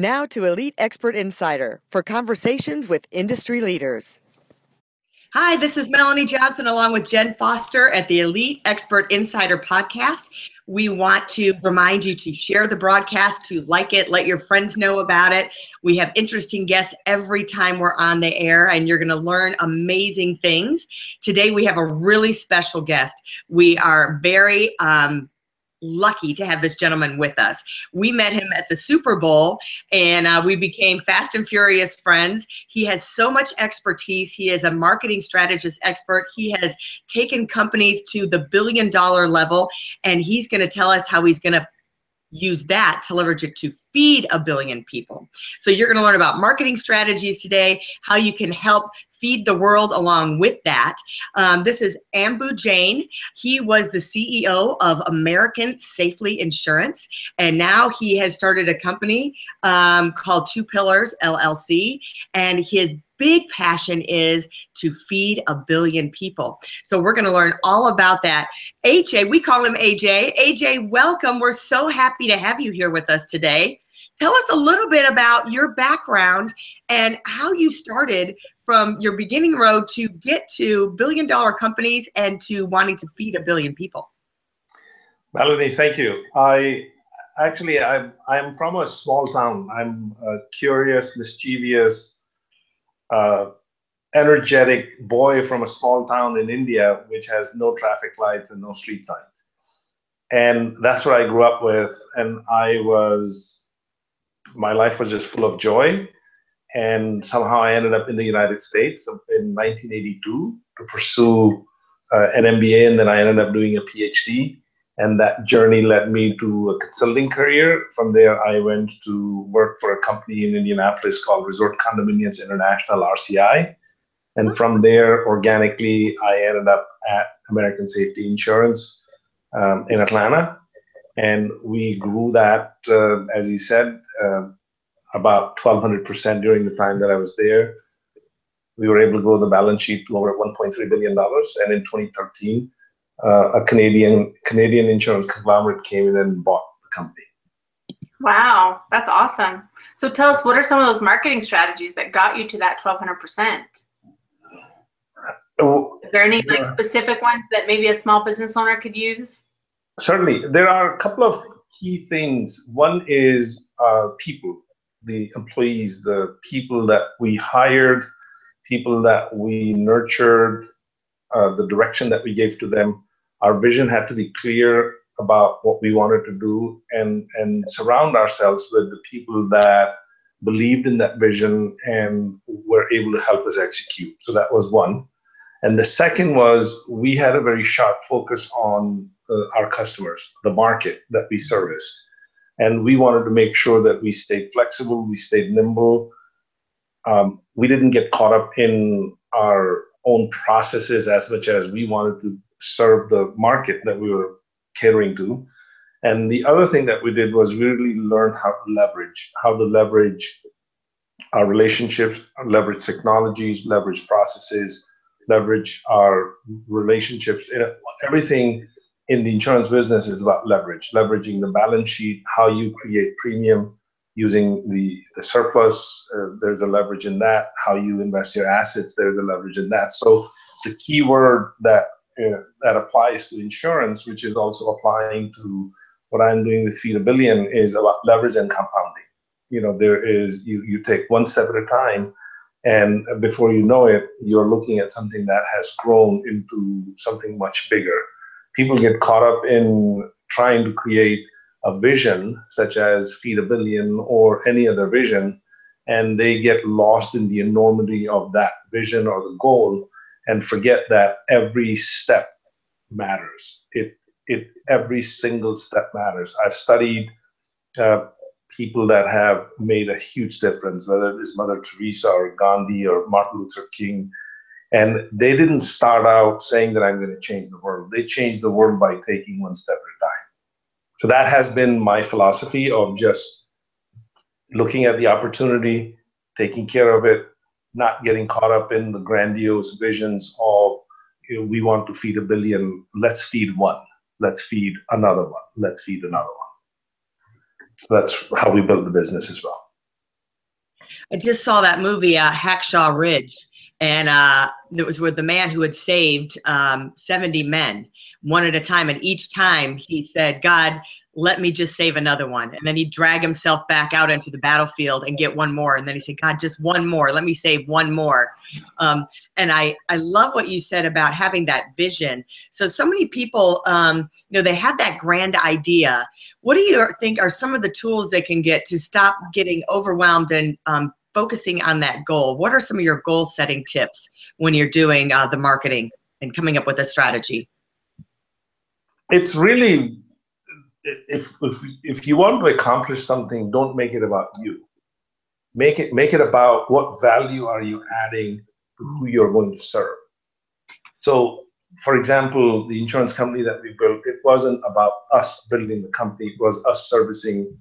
Now to Elite Expert Insider for conversations with industry leaders. Hi, this is Melanie Johnson along with Jen Foster at the Elite Expert Insider podcast. We want to remind you to share the broadcast, to like it, let your friends know about it. We have interesting guests every time we're on the air, and you're going to learn amazing things. Today, we have a really special guest. We are very um, lucky to have this gentleman with us. We met him at the Super Bowl and uh, we became fast and furious friends. He has so much expertise. He is a marketing strategist expert. He has taken companies to the billion dollar level and he's going to tell us how he's going to use that to leverage it to feed a billion people. So you're going to learn about marketing strategies today, how you can help feed the world along with that. Um, this is Ambu Jain. He was the CEO of American Safety Insurance, and now he has started a company um, called Two Pillars LLC, and his big passion is to feed a billion people. So we're going to learn all about that. AJ, we call him AJ. AJ, welcome. We're so happy to have you here with us today. Tell us a little bit about your background and how you started from your beginning road to get to billion dollar companies and to wanting to feed a billion people. Melanie, thank you. I actually I'm I'm from a small town. I'm a curious, mischievous, uh, energetic boy from a small town in India, which has no traffic lights and no street signs. And that's what I grew up with. And I was my life was just full of joy. And somehow I ended up in the United States in 1982 to pursue uh, an MBA, and then I ended up doing a PhD. And that journey led me to a consulting career. From there, I went to work for a company in Indianapolis called Resort Condominiums International, RCI. And from there, organically, I ended up at American Safety Insurance um, in Atlanta and we grew that, uh, as you said, uh, about 1,200% during the time that I was there. We were able to grow the balance sheet to over 1.3 billion dollars, and in 2013, uh, a Canadian Canadian insurance conglomerate came in and bought the company. Wow, that's awesome. So tell us, what are some of those marketing strategies that got you to that 1,200%? Is there any like specific ones that maybe a small business owner could use? certainly there are a couple of key things one is uh, people the employees the people that we hired people that we nurtured uh, the direction that we gave to them our vision had to be clear about what we wanted to do and and surround ourselves with the people that believed in that vision and were able to help us execute so that was one and the second was we had a very sharp focus on uh, our customers, the market that we serviced. And we wanted to make sure that we stayed flexible, we stayed nimble. Um, we didn't get caught up in our own processes as much as we wanted to serve the market that we were catering to. And the other thing that we did was we really learned how to leverage, how to leverage our relationships, leverage technologies, leverage processes, leverage our relationships, everything in the insurance business is about leverage, leveraging the balance sheet, how you create premium using the, the surplus. Uh, there's a leverage in that. How you invest your assets, there's a leverage in that. So the key word that uh, that applies to insurance, which is also applying to what I'm doing with Feed a Billion, is about leverage and compounding. You know, there is you you take one step at a time, and before you know it, you're looking at something that has grown into something much bigger people get caught up in trying to create a vision such as feed a billion or any other vision and they get lost in the enormity of that vision or the goal and forget that every step matters it it every single step matters i've studied uh, people that have made a huge difference, whether it is Mother Teresa or Gandhi or Martin Luther King. And they didn't start out saying that I'm going to change the world. They changed the world by taking one step at a time. So that has been my philosophy of just looking at the opportunity, taking care of it, not getting caught up in the grandiose visions of you know, we want to feed a billion, let's feed one, let's feed another one, let's feed another one. So that's how we built the business as well. I just saw that movie, uh, Ridge, and uh, it was with the man who had saved um, 70 men one at a time. And each time he said, God, let me just save another one. And then he'd drag himself back out into the battlefield and get one more. And then he said, God, just one more. Let me save one more. Um, and I, I love what you said about having that vision. So, so many people, um, you know, they have that grand idea. What do you think are some of the tools they can get to stop getting overwhelmed and um, focusing on that goal? What are some of your goal setting tips when you're doing uh, the marketing and coming up with a strategy? It's really if if if you want to accomplish something, don't make it about you. Make it make it about what value are you adding to who you're going to serve. So, for example, the insurance company that we built, it wasn't about us building the company; it was us servicing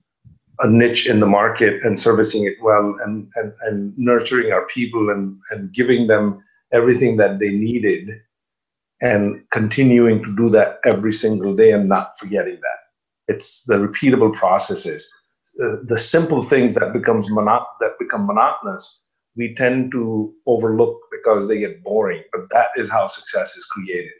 a niche in the market and servicing it well and and, and nurturing our people and and giving them everything that they needed and continuing to do that every single day and not forgetting that it's the repeatable processes. Uh, the simple things that becomes mono- that become monotonous, we tend to overlook because they get boring. But that is how success is created.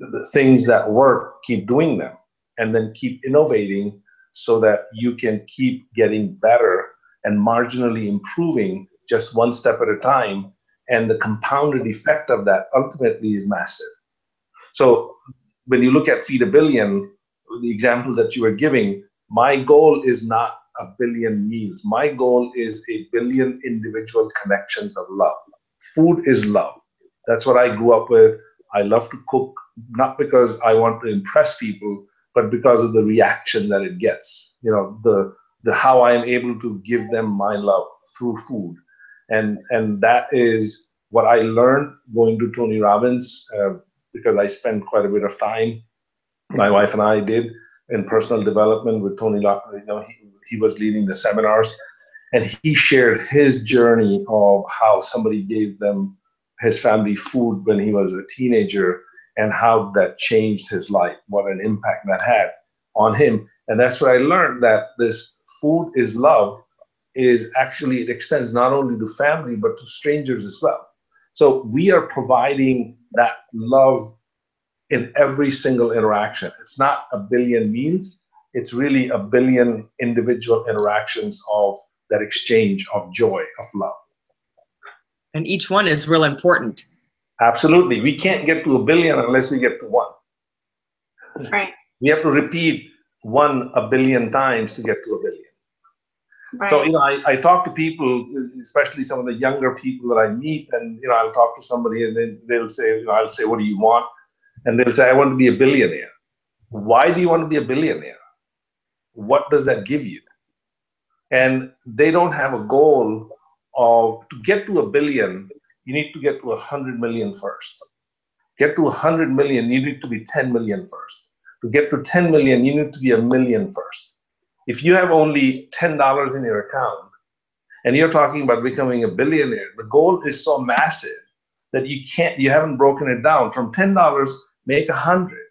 The things that work, keep doing them, and then keep innovating so that you can keep getting better and marginally improving just one step at a time. And the compounded effect of that ultimately is massive. So when you look at Feed a Billion, the example that you were giving, my goal is not a billion meals. My goal is a billion individual connections of love. Food is love. That's what I grew up with. I love to cook, not because I want to impress people, but because of the reaction that it gets. You know, the the how I am able to give them my love through food, and and that is what I learned going to Tony Robbins uh, because I spent quite a bit of time my wife and I did in personal development with Tony. You know, he, he was leading the seminars, and he shared his journey of how somebody gave them his family food when he was a teenager, and how that changed his life. What an impact that had on him, and that's what I learned that this food is love is actually it extends not only to family but to strangers as well. So we are providing that love in every single interaction. It's not a billion meals, it's really a billion individual interactions of that exchange of joy, of love. And each one is real important. Absolutely. We can't get to a billion unless we get to one. Right. We have to repeat one a billion times to get to a billion. Right. So, you know, I, I talk to people, especially some of the younger people that I meet, and, you know, I'll talk to somebody and then they'll say, you know, I'll say, what do you want? and they'll say, I want to be a billionaire. Why do you want to be a billionaire? What does that give you? And they don't have a goal of to get to a billion, you need to get to a hundred million first. Get to a hundred million, you need to be 10 million first. To get to 10 million, you need to be a million first. If you have only $10 in your account and you're talking about becoming a billionaire, the goal is so massive that you can't, you haven't broken it down from $10 make a hundred.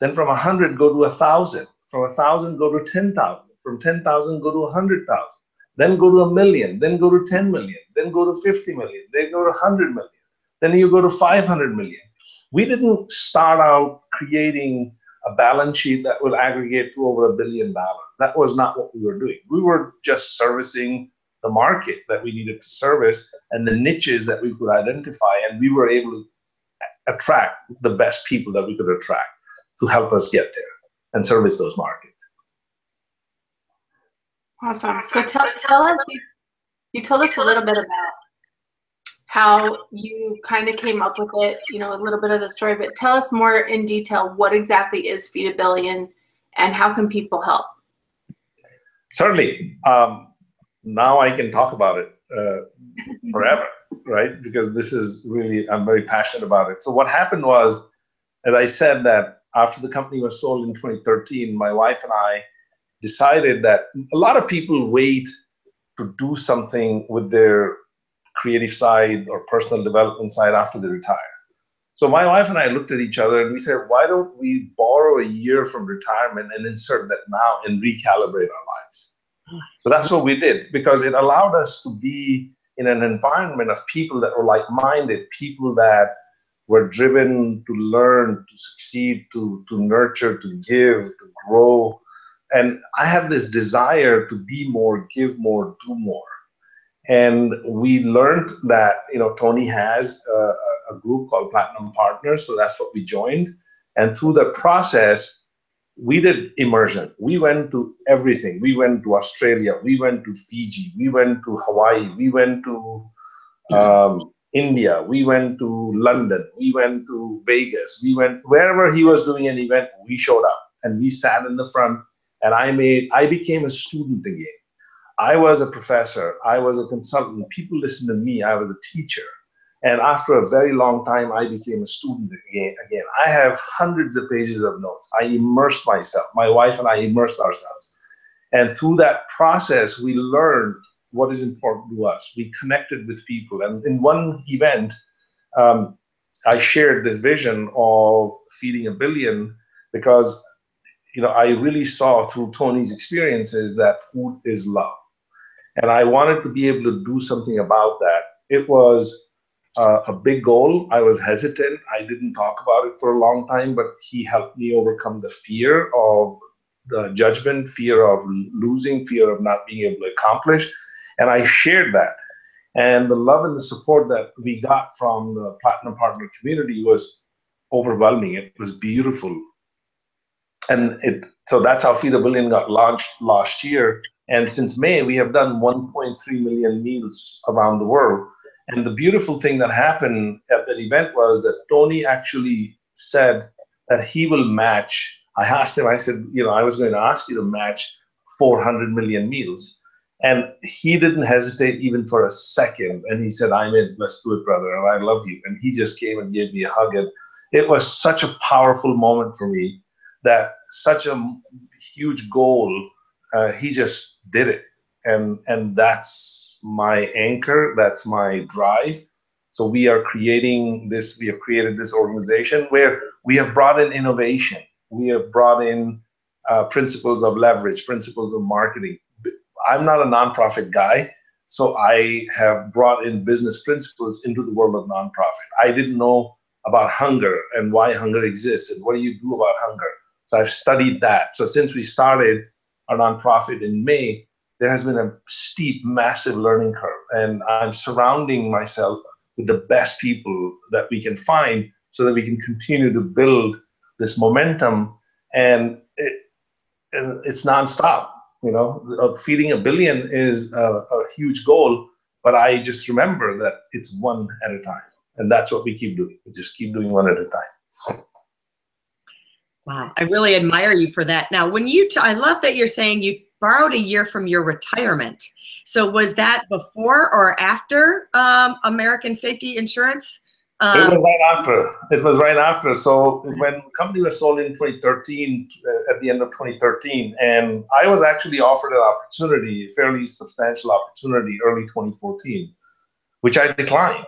Then from a hundred, go to a thousand. From a thousand, go to 10,000. From 10,000, go to a hundred thousand. Then go to a million. Then go to 10 million. Then go to 50 million. Then go to 100 million. Then you go to 500 million. We didn't start out creating a balance sheet that will aggregate to over a billion dollars. That was not what we were doing. We were just servicing the market that we needed to service and the niches that we could identify, and we were able to attract the best people that we could attract to help us get there and service those markets. Awesome. So tell, tell us, you, you told us a little bit about how you kind of came up with it, you know, a little bit of the story, but tell us more in detail what exactly is Feed a Billion and how can people help? Certainly. Um, now I can talk about it uh, forever, right? Because this is really, I'm very passionate about it. So what happened was, as I said, that after the company was sold in 2013, my wife and I decided that a lot of people wait to do something with their creative side or personal development side after they retire. So my wife and I looked at each other and we said, why don't we borrow a year from retirement and insert that now and recalibrate our lives? So that's what we did because it allowed us to be in an environment of people that were like minded, people that were driven to learn, to succeed, to, to nurture, to give, to grow. And I have this desire to be more, give more, do more. And we learned that, you know, Tony has a, a group called Platinum Partners. So that's what we joined. And through the process, we did immersion. We went to everything. We went to Australia. We went to Fiji. We went to Hawaii. We went to um, India. We went to London. We went to Vegas. We went wherever he was doing an event. We showed up and we sat in the front. And I made. I became a student again. I was a professor. I was a consultant. People listened to me. I was a teacher. And after a very long time, I became a student again. Again, I have hundreds of pages of notes. I immersed myself. My wife and I immersed ourselves. And through that process, we learned what is important to us. We connected with people. And in one event, um, I shared this vision of feeding a billion because you know I really saw through Tony's experiences that food is love. And I wanted to be able to do something about that. It was uh, a big goal. I was hesitant. I didn't talk about it for a long time, but he helped me overcome the fear of the judgment, fear of losing, fear of not being able to accomplish. And I shared that. And the love and the support that we got from the Platinum Partner community was overwhelming. It was beautiful. And it so that's how Feed a Billion got launched last year. And since May, we have done 1.3 million meals around the world and the beautiful thing that happened at that event was that Tony actually said that he will match. I asked him, I said, you know, I was going to ask you to match 400 million meals. And he didn't hesitate even for a second. And he said, I'm in, let's do it, brother. And I love you. And he just came and gave me a hug. And it was such a powerful moment for me that such a huge goal, uh, he just did it. And, and that's my anchor, that's my drive. So we are creating this, we have created this organization where we have brought in innovation. We have brought in uh, principles of leverage, principles of marketing. I'm not a nonprofit guy, so I have brought in business principles into the world of nonprofit. I didn't know about hunger and why hunger exists and what do you do about hunger. So I've studied that. So since we started our nonprofit in May, there has been a steep, massive learning curve. And I'm surrounding myself with the best people that we can find so that we can continue to build this momentum. And it, it's nonstop. You know, uh, feeding a billion is a, a huge goal, but I just remember that it's one at a time. And that's what we keep doing. We just keep doing one at a time. Wow, I really admire you for that. Now, when you, t- I love that you're saying you borrowed a year from your retirement. So was that before or after um, American Safety Insurance? Um, it was right after. It was right after. So when the company was sold in 2013, uh, at the end of 2013, and I was actually offered an opportunity, a fairly substantial opportunity, early 2014, which I declined.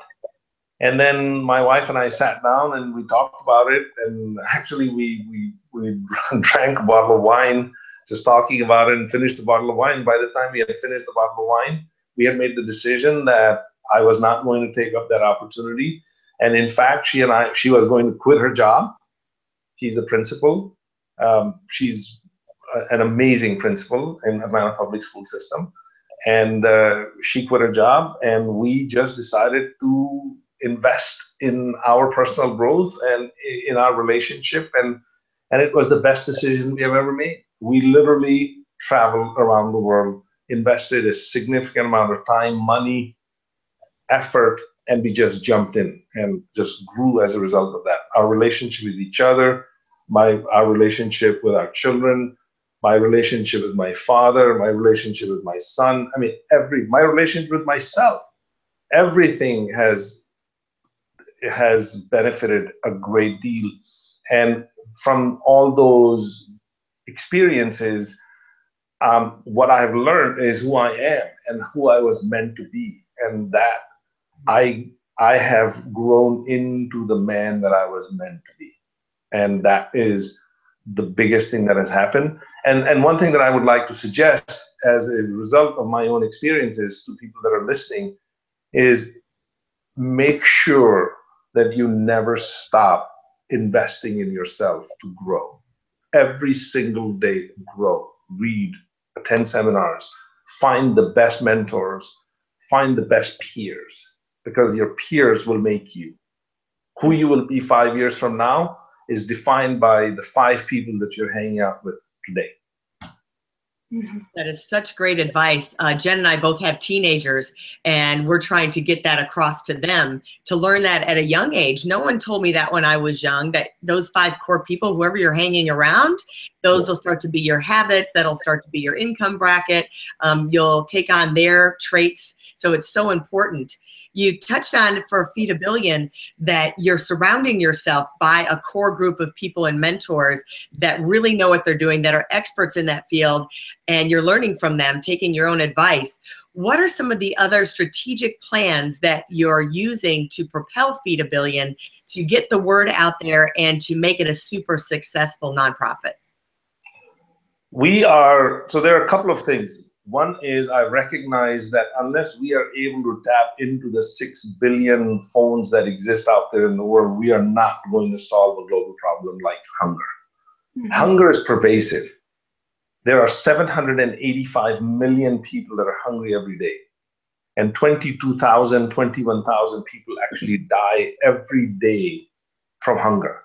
And then my wife and I sat down and we talked about it. And actually, we we we drank a bottle of wine just talking about it and finished the bottle of wine. By the time we had finished the bottle of wine, we had made the decision that I was not going to take up that opportunity. And in fact, she and I, she was going to quit her job. She's a principal. Um, she's an amazing principal in Atlanta public school system. And uh, she quit her job, and we just decided to invest in our personal growth and in our relationship. And, and it was the best decision we have ever made we literally traveled around the world, invested a significant amount of time, money, effort, and we just jumped in and just grew as a result of that. Our relationship with each other, my our relationship with our children, my relationship with my father, my relationship with my son. I mean, every my relationship with myself, everything has has benefited a great deal. And from all those experiences, um, what I've learned is who I am and who I was meant to be, and that I I have grown into the man that I was meant to be, and that is the biggest thing that has happened. And and one thing that I would like to suggest as a result of my own experiences to people that are listening is make sure that you never stop investing in yourself to grow. Every single day, grow, read, attend seminars, find the best mentors, find the best peers, because your peers will make you. Who you will be five years from now is defined by the five people that you're hanging out with today. Mm-hmm. That is such great advice. Uh, Jen and I both have teenagers, and we're trying to get that across to them to learn that at a young age. No one told me that when I was young, that those five core people, whoever you're hanging around, those will start to be your habits, that'll start to be your income bracket. Um, you'll take on their traits. So it's so important you touched on for Feed a Billion that you're surrounding yourself by a core group of people and mentors that really know what they're doing, that are experts in that field, and you're learning from them, taking your own advice. What are some of the other strategic plans that you're using to propel Feed a Billion to get the word out there and to make it a super successful nonprofit? We are, so there are a couple of things. One is I recognize that unless we are able to tap into the 6 billion phones that exist out there in the world, we are not going to solve a global problem like hunger. Mm-hmm. Hunger is pervasive. There are 785 million people that are hungry every day. And 22,000, 21,000 people actually die every day from hunger.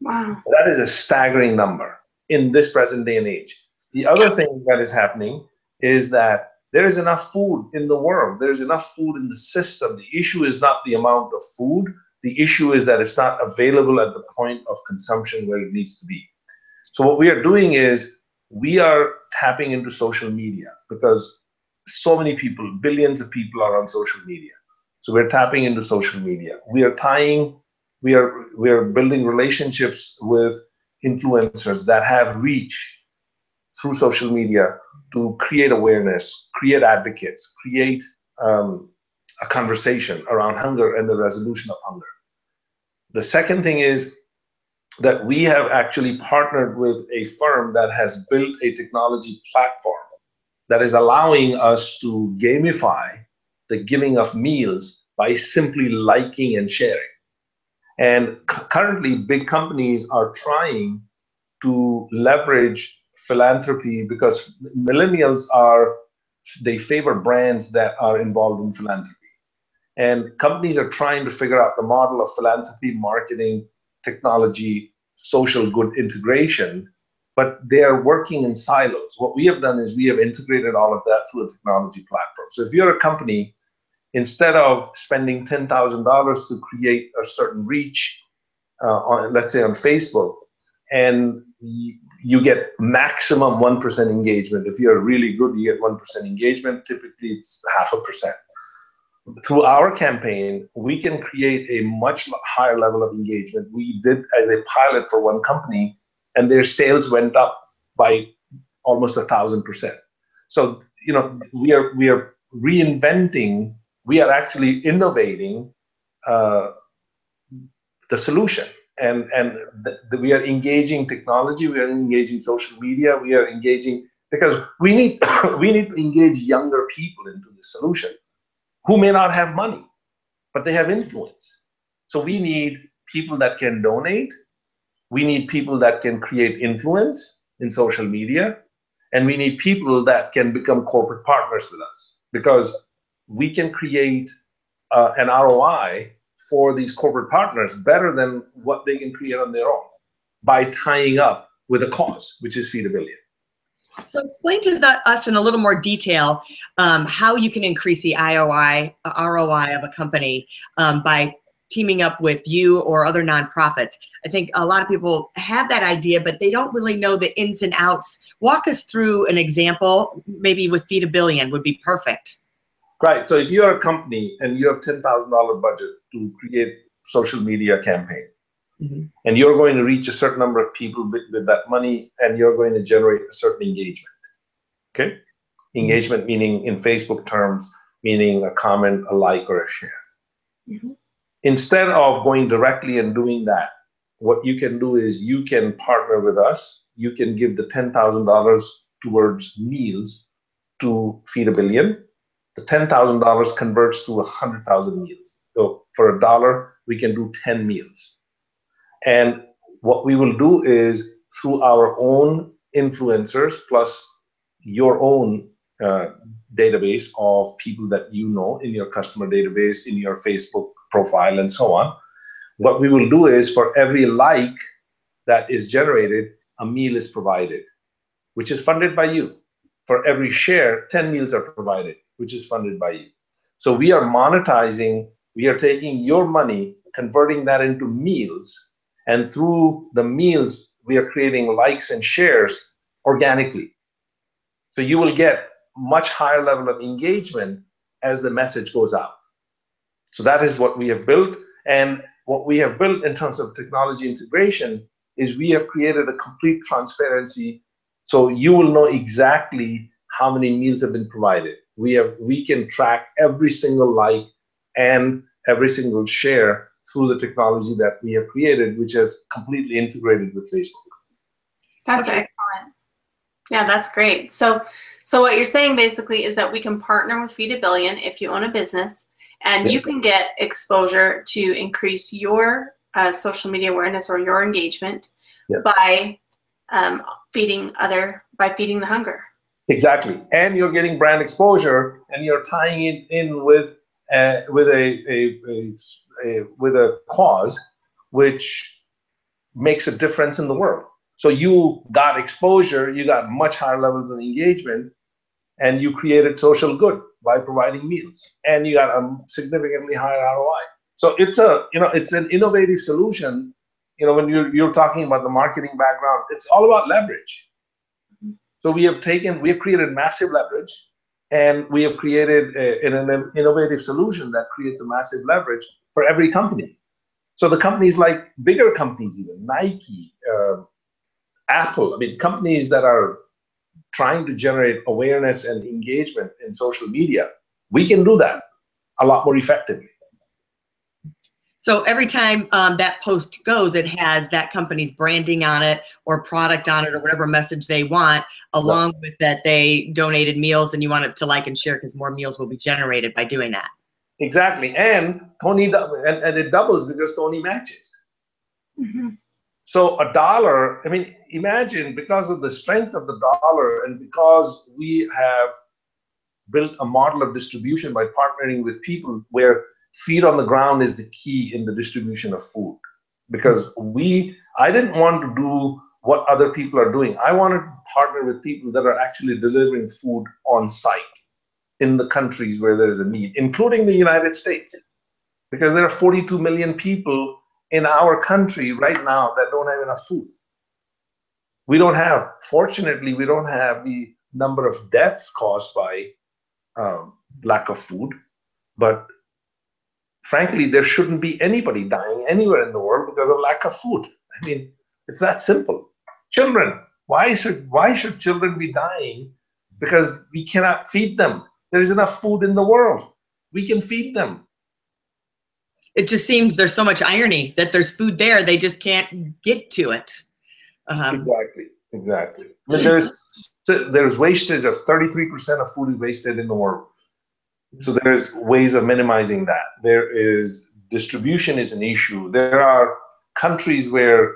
Wow. That is a staggering number in this present day and age. The other thing that is happening is that there is enough food in the world. There's enough food in the system. The issue is not the amount of food. The issue is that it's not available at the point of consumption where it needs to be. So what we are doing is we are tapping into social media because so many people, billions of people are on social media. So we're tapping into social media. We are tying, we are we are building relationships with influencers that have reach through social media to create awareness, create advocates, create um, a conversation around hunger and the resolution of hunger. The second thing is that we have actually partnered with a firm that has built a technology platform that is allowing us to gamify the giving of meals by simply liking and sharing. And currently, big companies are trying to leverage philanthropy because millennials are they favor brands that are involved in philanthropy. And companies are trying to figure out the model of philanthropy marketing technology social good integration but they are working in silos. What we have done is we have integrated all of that through a technology platform. So if you're a company instead of spending $10000 to create a certain reach uh, on let's say on facebook and you get maximum 1% engagement. If you're really good, you get 1% engagement. Typically, it's half a percent. Through our campaign, we can create a much higher level of engagement. We did as a pilot for one company, and their sales went up by almost a thousand percent. So, you know, we are we are reinventing. We are actually innovating uh, the solution and and we are engaging technology we are engaging social media we are engaging because we need we need to engage younger people into the solution who may not have money but they have influence. So we need people that can donate. We need people that can create influence in social media. And we need people that can become corporate partners with us because we can create uh, an roi for these corporate partners better than what they can create on their own by tying up with a cause, which is Feed a Billion. So explain to us in a little more detail um, how you can increase the IOI, uh, ROI of a company um, by teaming up with you or other nonprofits. I think a lot of people have that idea, but they don't really know the ins and outs. Walk us through an example, maybe with Feed a Billion would be perfect. Right. So if you're a company and you have $10,000 budget to create social media campaign, mm-hmm. and you're going to reach a certain number of people with, with that money, and you're going to generate a certain engagement. Okay. Engagement meaning in Facebook terms, meaning a comment, a like, or a share. Mm-hmm. Instead of going directly and doing that, what you can do is you can partner with us. You can give the $10,000 towards meals to feed a billion. The $10,000 converts to 100,000 meals. So for a dollar, we can do 10 meals. And what we will do is through our own influencers plus your own uh, database of people that you know in your customer database, in your Facebook profile, and so on. What we will do is for every like that is generated, a meal is provided, which is funded by you. For every share, 10 meals are provided, which is funded by you. So we are monetizing, we are taking your money, converting that into meals, and through the meals, we are creating likes and shares organically. So you will get much higher level of engagement as the message goes out. So that is what we have built. And what we have built in terms of technology integration is we have created a complete transparency. So you will know exactly how many meals have been provided. We have we can track every single like and every single share through the technology that we have created, which is completely integrated with Facebook. That's okay. excellent. Yeah, that's great. So so what you're saying basically is that we can partner with Feed a Billion if you own a business, and yeah. you can get exposure to increase your uh, social media awareness or your engagement yeah. by um, feeding other by feeding the hunger. Exactly, and you're getting brand exposure, and you're tying it in with uh, with a, a, a, a with a cause which makes a difference in the world. So you got exposure, you got much higher levels of engagement, and you created social good by providing meals, and you got a significantly higher ROI. So it's a you know it's an innovative solution. You know when you're you're talking about the marketing background, it's all about leverage. So we have taken we have created massive leverage, and we have created a, an innovative solution that creates a massive leverage for every company. So the companies like bigger companies, even Nike, uh, Apple, I mean, companies that are trying to generate awareness and engagement in social media, we can do that a lot more effectively. So every time um, that post goes, it has that company's branding on it or product on it or whatever message they want, along with that they donated meals and you want it to like and share because more meals will be generated by doing that. Exactly. And Tony, and, and it doubles because Tony matches. Mm-hmm. So a dollar, I mean, imagine because of the strength of the dollar and because we have built a model of distribution by partnering with people where feet on the ground is the key in the distribution of food. Because we, I didn't want to do what other people are doing. I wanted to partner with people that are actually delivering food on site in the countries where there is a need, including the United States. Because there are 42 million people in our country right now that don't have enough food. We don't have, fortunately, we don't have the number of deaths caused by um, lack of food. But frankly, there shouldn't be anybody dying anywhere in the world because of lack of food. I mean, it's that simple. Children, why should why should children be dying? Because we cannot feed them. There is enough food in the world. We can feed them it just seems there's so much irony that there's food there, they just can't get to it. Um, exactly, exactly. I mean, there's there's wastage of 33% of food is wasted in the world. So there's ways of minimizing that. There is distribution is an issue. There are countries where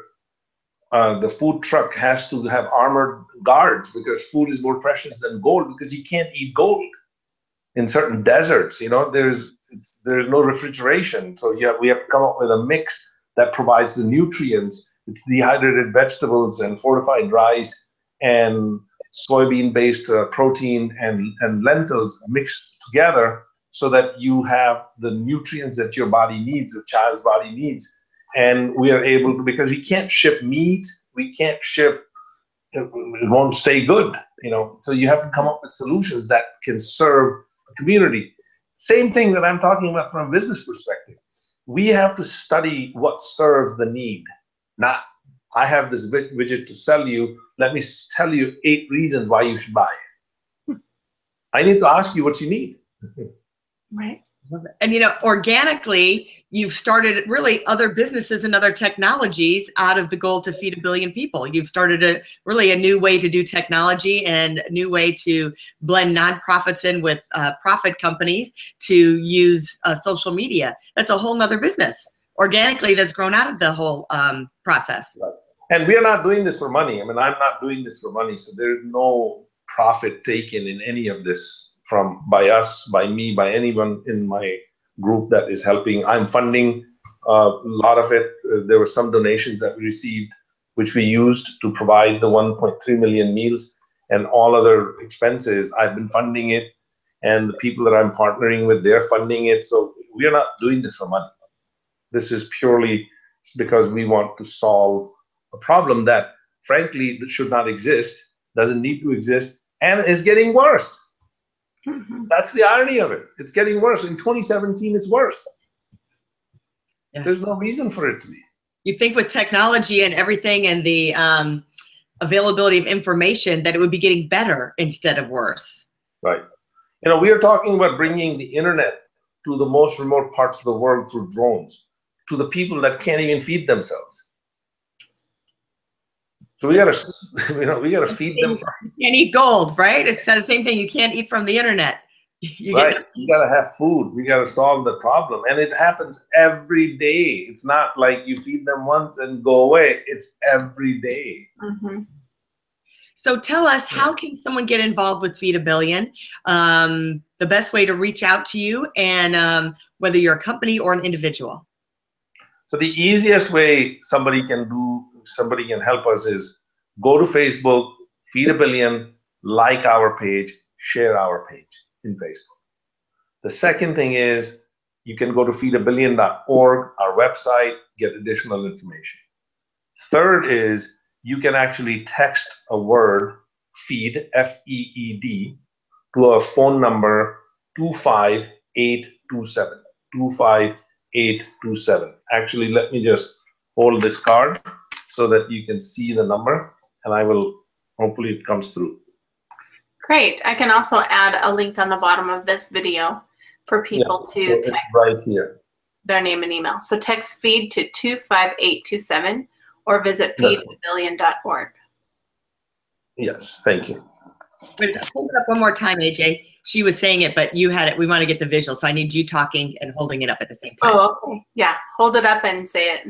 uh, the food truck has to have armored guards because food is more precious than gold because you can't eat gold in certain deserts. You know, there's there's no refrigeration. So yeah, we have to come up with a mix that provides the nutrients. It's dehydrated vegetables and fortified rice and soybean-based uh, protein and, and lentils mixed together so that you have the nutrients that your body needs, the child's body needs. And we are able to, because we can't ship meat, we can't ship, it won't stay good, you know. So you have to come up with solutions that can serve the community. Same thing that I'm talking about from a business perspective. We have to study what serves the need, not I have this widget to sell you. Let me tell you eight reasons why you should buy it. I need to ask you what you need. Right. And you know, organically, you've started really other businesses and other technologies out of the goal to feed a billion people. You've started a really a new way to do technology and a new way to blend nonprofits in with uh, profit companies to use uh, social media. That's a whole nother business organically that's grown out of the whole um, process. Right. And we are not doing this for money. I mean, I'm not doing this for money. So there's no profit taken in any of this from by us, by me, by anyone in my group that is helping. I'm funding a lot of it. Uh, there were some donations that we received, which we used to provide the 1.3 million meals and all other expenses. I've been funding it, and the people that I'm partnering with, they're funding it. So we are not doing this for money. This is purely because we want to solve a problem that, frankly, should not exist, doesn't need to exist, and is getting worse. Mm-hmm. That's the irony of it. It's getting worse. In 2017, it's worse. Yeah. There's no reason for it to be. You think with technology and everything and the um, availability of information that it would be getting better instead of worse. Right. You know, we are talking about bringing the internet to the most remote parts of the world through drones, to the people that can't even feed themselves. So we gotta, you know, we gotta feed them first. You can't eat gold, right? It's kind the same thing. You can't eat from the internet. You right. Get- you gotta have food. We gotta solve the problem, and it happens every day. It's not like you feed them once and go away. It's every day. Mm-hmm. So tell us, how can someone get involved with Feed a Billion? Um, the best way to reach out to you, and um, whether you're a company or an individual. So the easiest way somebody can do somebody can help us is go to Facebook, feed a billion, like our page, share our page in Facebook. The second thing is you can go to feedabillion.org, our website, get additional information. Third is you can actually text a word, feed, F E E D, to a phone number 25827. 25827. Actually, let me just hold this card so that you can see the number and I will, hopefully it comes through. Great. I can also add a link on the bottom of this video for people yeah, to so text right here. their name and email. So text feed to 25827 or visit feedabillion.org. Yes, thank you. Wait, hold it up one more time, AJ. She was saying it, but you had it. We want to get the visual, so I need you talking and holding it up at the same time. Oh, okay. Yeah, hold it up and say it.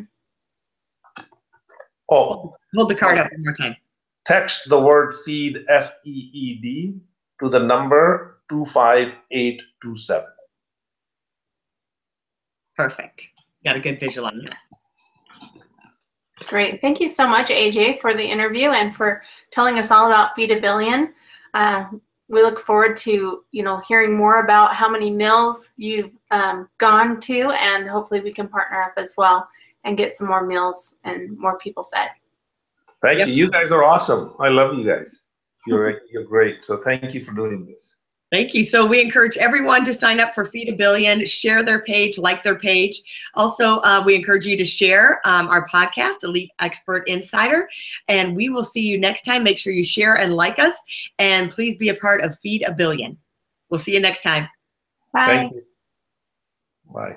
Oh. Hold the card up one more time. Text the word feed, F E E D, to the number 25827. Perfect. Got a good visual on that. Great. Thank you so much, AJ, for the interview and for telling us all about Feed a Billion. Uh, we look forward to you know hearing more about how many mills you've um, gone to, and hopefully we can partner up as well and get some more meals and more people fed. Thank yep. you. You guys are awesome. I love you guys. You're you're great. So thank you for doing this. Thank you. So we encourage everyone to sign up for Feed a Billion, share their page, like their page. Also, uh, we encourage you to share um, our podcast, Elite Expert Insider, and we will see you next time. Make sure you share and like us, and please be a part of Feed a Billion. We'll see you next time. Bye. Bye.